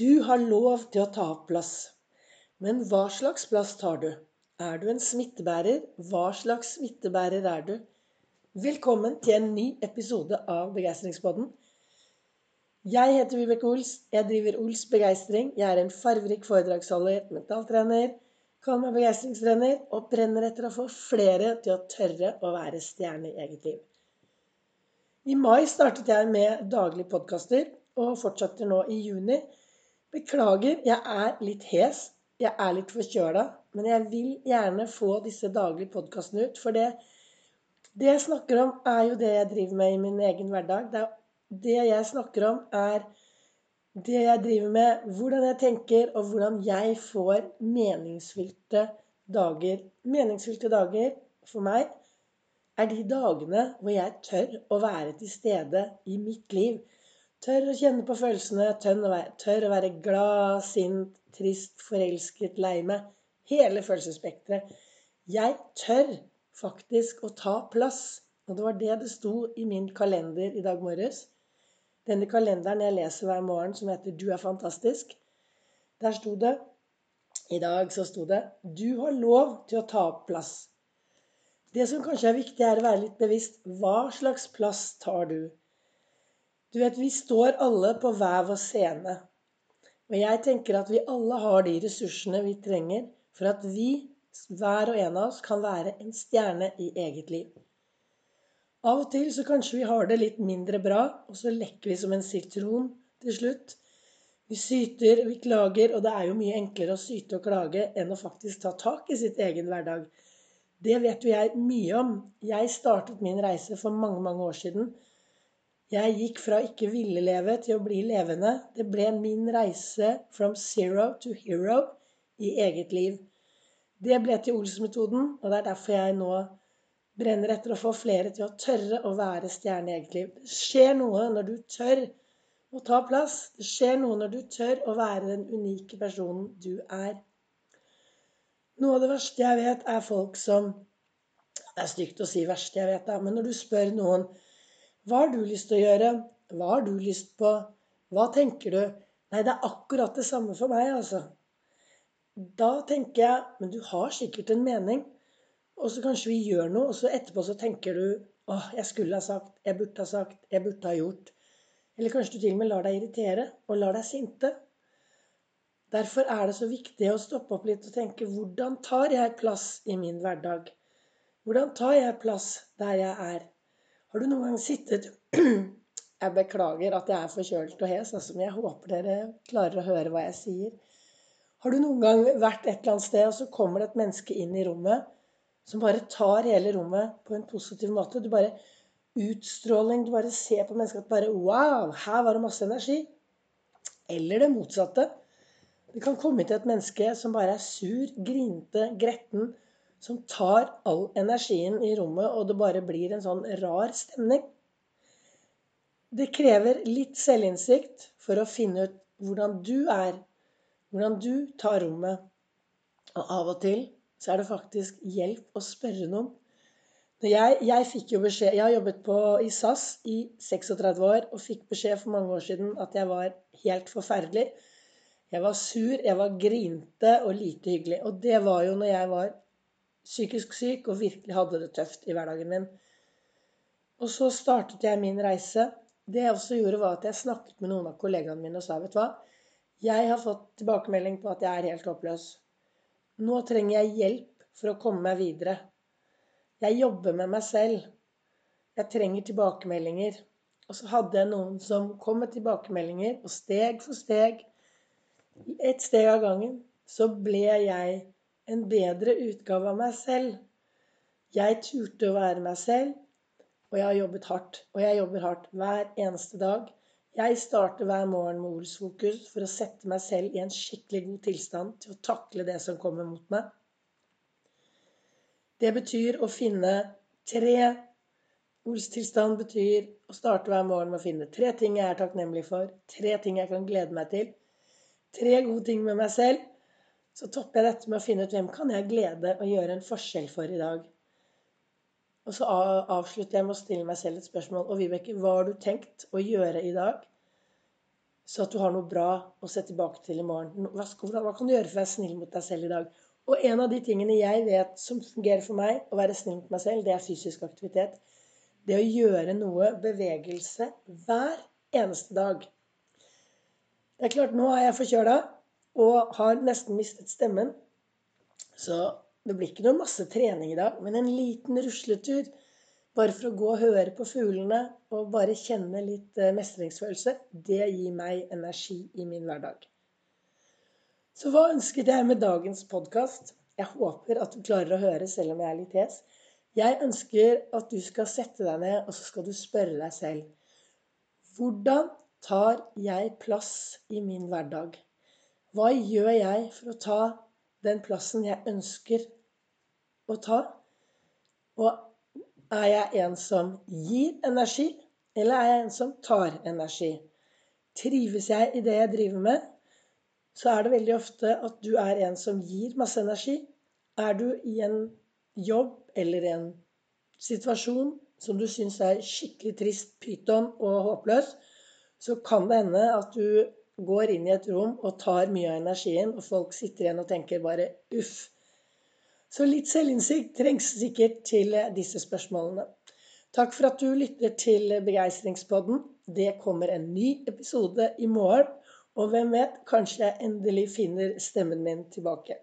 Du har lov til å ta opp plass. Men hva slags plass tar du? Er du en smittebærer? Hva slags smittebærer er du? Velkommen til en ny episode av Begeistringspodden. Jeg heter Vibeke Ols. Jeg driver Ols Begeistring. Jeg er en farverik foredragsholder, mentaltrener, kaller meg begeistringstrener og brenner etter å få flere til å tørre å være stjerne i eget liv. I mai startet jeg med daglige podkaster og fortsetter nå i juni Beklager, jeg er litt hes. Jeg er litt forkjøla. Men jeg vil gjerne få disse daglige podkastene ut. For det, det, jeg snakker om, er jo det jeg driver med i min egen hverdag. Det, det jeg snakker om, er det jeg driver med, hvordan jeg tenker, og hvordan jeg får meningsfylte dager. Meningsfylte dager for meg er de dagene hvor jeg tør å være til stede i mitt liv. Tør å kjenne på følelsene, tør å være glad, sint, trist, forelsket, lei meg. Hele følelsesspekteret. Jeg tør faktisk å ta plass. Og det var det det sto i min kalender i dag morges. Denne kalenderen jeg leser hver morgen, som heter 'Du er fantastisk'. Der sto det I dag så sto det 'Du har lov til å ta plass'. Det som kanskje er viktig, er å være litt bevisst. Hva slags plass tar du? Du vet, vi står alle på hver vår scene. Og jeg tenker at vi alle har de ressursene vi trenger for at vi, hver og en av oss, kan være en stjerne i eget liv. Av og til så kanskje vi har det litt mindre bra, og så lekker vi som en sitron til slutt. Vi syter, vi klager, og det er jo mye enklere å syte og klage enn å faktisk ta tak i sitt egen hverdag. Det vet jo jeg mye om. Jeg startet min reise for mange, mange år siden jeg gikk fra ikke ville leve til å bli levende. Det ble min reise from zero to hero i eget liv. Det ble til Ols-metoden, og det er derfor jeg nå brenner etter å få flere til å tørre å være stjerne i eget liv. Det skjer noe når du tør å ta plass. Det skjer noe når du tør å være den unike personen du er. Noe av det verste jeg vet, er folk som Det er stygt å si verste jeg vet, da, men når du spør noen hva har du lyst til å gjøre? Hva har du lyst på? Hva tenker du? Nei, det er akkurat det samme for meg, altså. Da tenker jeg Men du har sikkert en mening. Og så kanskje vi gjør noe, og så etterpå så tenker du Åh, jeg skulle ha sagt, jeg burde ha sagt, jeg burde ha gjort. Eller kanskje du til og med lar deg irritere og lar deg sinte. Derfor er det så viktig å stoppe opp litt og tenke hvordan tar jeg plass i min hverdag? Hvordan tar jeg plass der jeg er? Har du noen gang sittet Jeg beklager at jeg er forkjølt og hes, altså, men jeg håper dere klarer å høre hva jeg sier. Har du noen gang vært et eller annet sted, og så kommer det et menneske inn i rommet som bare tar hele rommet på en positiv måte? Du bare Utstråling. Du bare ser på mennesket at bare Wow! Her var det masse energi. Eller det motsatte. Det kan komme til et menneske som bare er sur, grinte, gretten som tar all energien i rommet, og det bare blir en sånn rar stemning. Det krever litt selvinnsikt for å finne ut hvordan du er, hvordan du tar rommet. Og av og til så er det faktisk hjelp å spørre noen. Jeg, jeg, fikk jo beskjed, jeg har jobbet på, i SAS i 36 år og fikk beskjed for mange år siden at jeg var helt forferdelig. Jeg var sur, jeg var grinte og lite hyggelig. Og det var jo når jeg var psykisk syk og virkelig hadde det tøft i hverdagen min. Og så startet jeg min reise. Det jeg også gjorde, var at jeg snakket med noen av kollegaene mine og sa, vet du hva, jeg har fått tilbakemelding på at jeg er helt håpløs. Nå trenger jeg hjelp for å komme meg videre. Jeg jobber med meg selv. Jeg trenger tilbakemeldinger. Og så hadde jeg noen som kom med tilbakemeldinger, og steg for steg, ett steg av gangen, så ble jeg en bedre utgave av meg selv. Jeg turte å være meg selv, og jeg har jobbet hardt. Og jeg jobber hardt hver eneste dag. Jeg starter hver morgen med Ols-fokus for å sette meg selv i en skikkelig god tilstand til å takle det som kommer mot meg. Det betyr å finne tre Ols-tilstand betyr å starte hver morgen med å finne tre ting jeg er takknemlig for, tre ting jeg kan glede meg til, tre gode ting med meg selv, så topper jeg dette med å finne ut hvem kan jeg glede og gjøre en forskjell for i dag. Og så avslutter jeg med å stille meg selv et spørsmål. Og Vibeke, hva har du tenkt å gjøre i dag så at du har noe bra å se tilbake til i morgen. Hva, hva kan du gjøre for å være snill mot deg selv i dag? Og en av de tingene jeg vet som fungerer for meg, å være snill mot meg selv, det er fysisk aktivitet. Det å gjøre noe bevegelse hver eneste dag. Det er klart, nå er jeg forkjøla og har nesten mistet stemmen. Så det blir ikke noe masse trening i dag, men en liten rusletur bare for å gå og høre på fuglene og bare kjenne litt eh, mestringsfølelse, det gir meg energi i min hverdag. Så hva ønsket jeg med dagens podkast? Jeg håper at du klarer å høre selv om jeg er litt hes. Jeg ønsker at du skal sette deg ned, og så skal du spørre deg selv Hvordan tar jeg plass i min hverdag? Hva gjør jeg for å ta den plassen jeg ønsker å ta? Og er jeg en som gir energi, eller er jeg en som tar energi? Trives jeg i det jeg driver med, så er det veldig ofte at du er en som gir masse energi. Er du i en jobb eller en situasjon som du syns er skikkelig trist, pyton og håpløs, så kan det hende at du går inn i et rom og tar mye av energien, og folk sitter igjen og tenker bare uff. Så litt selvinnsikt trengs sikkert til disse spørsmålene. Takk for at du lytter til Begeistringspodden. Det kommer en ny episode i morgen. Og hvem vet, kanskje jeg endelig finner stemmen min tilbake.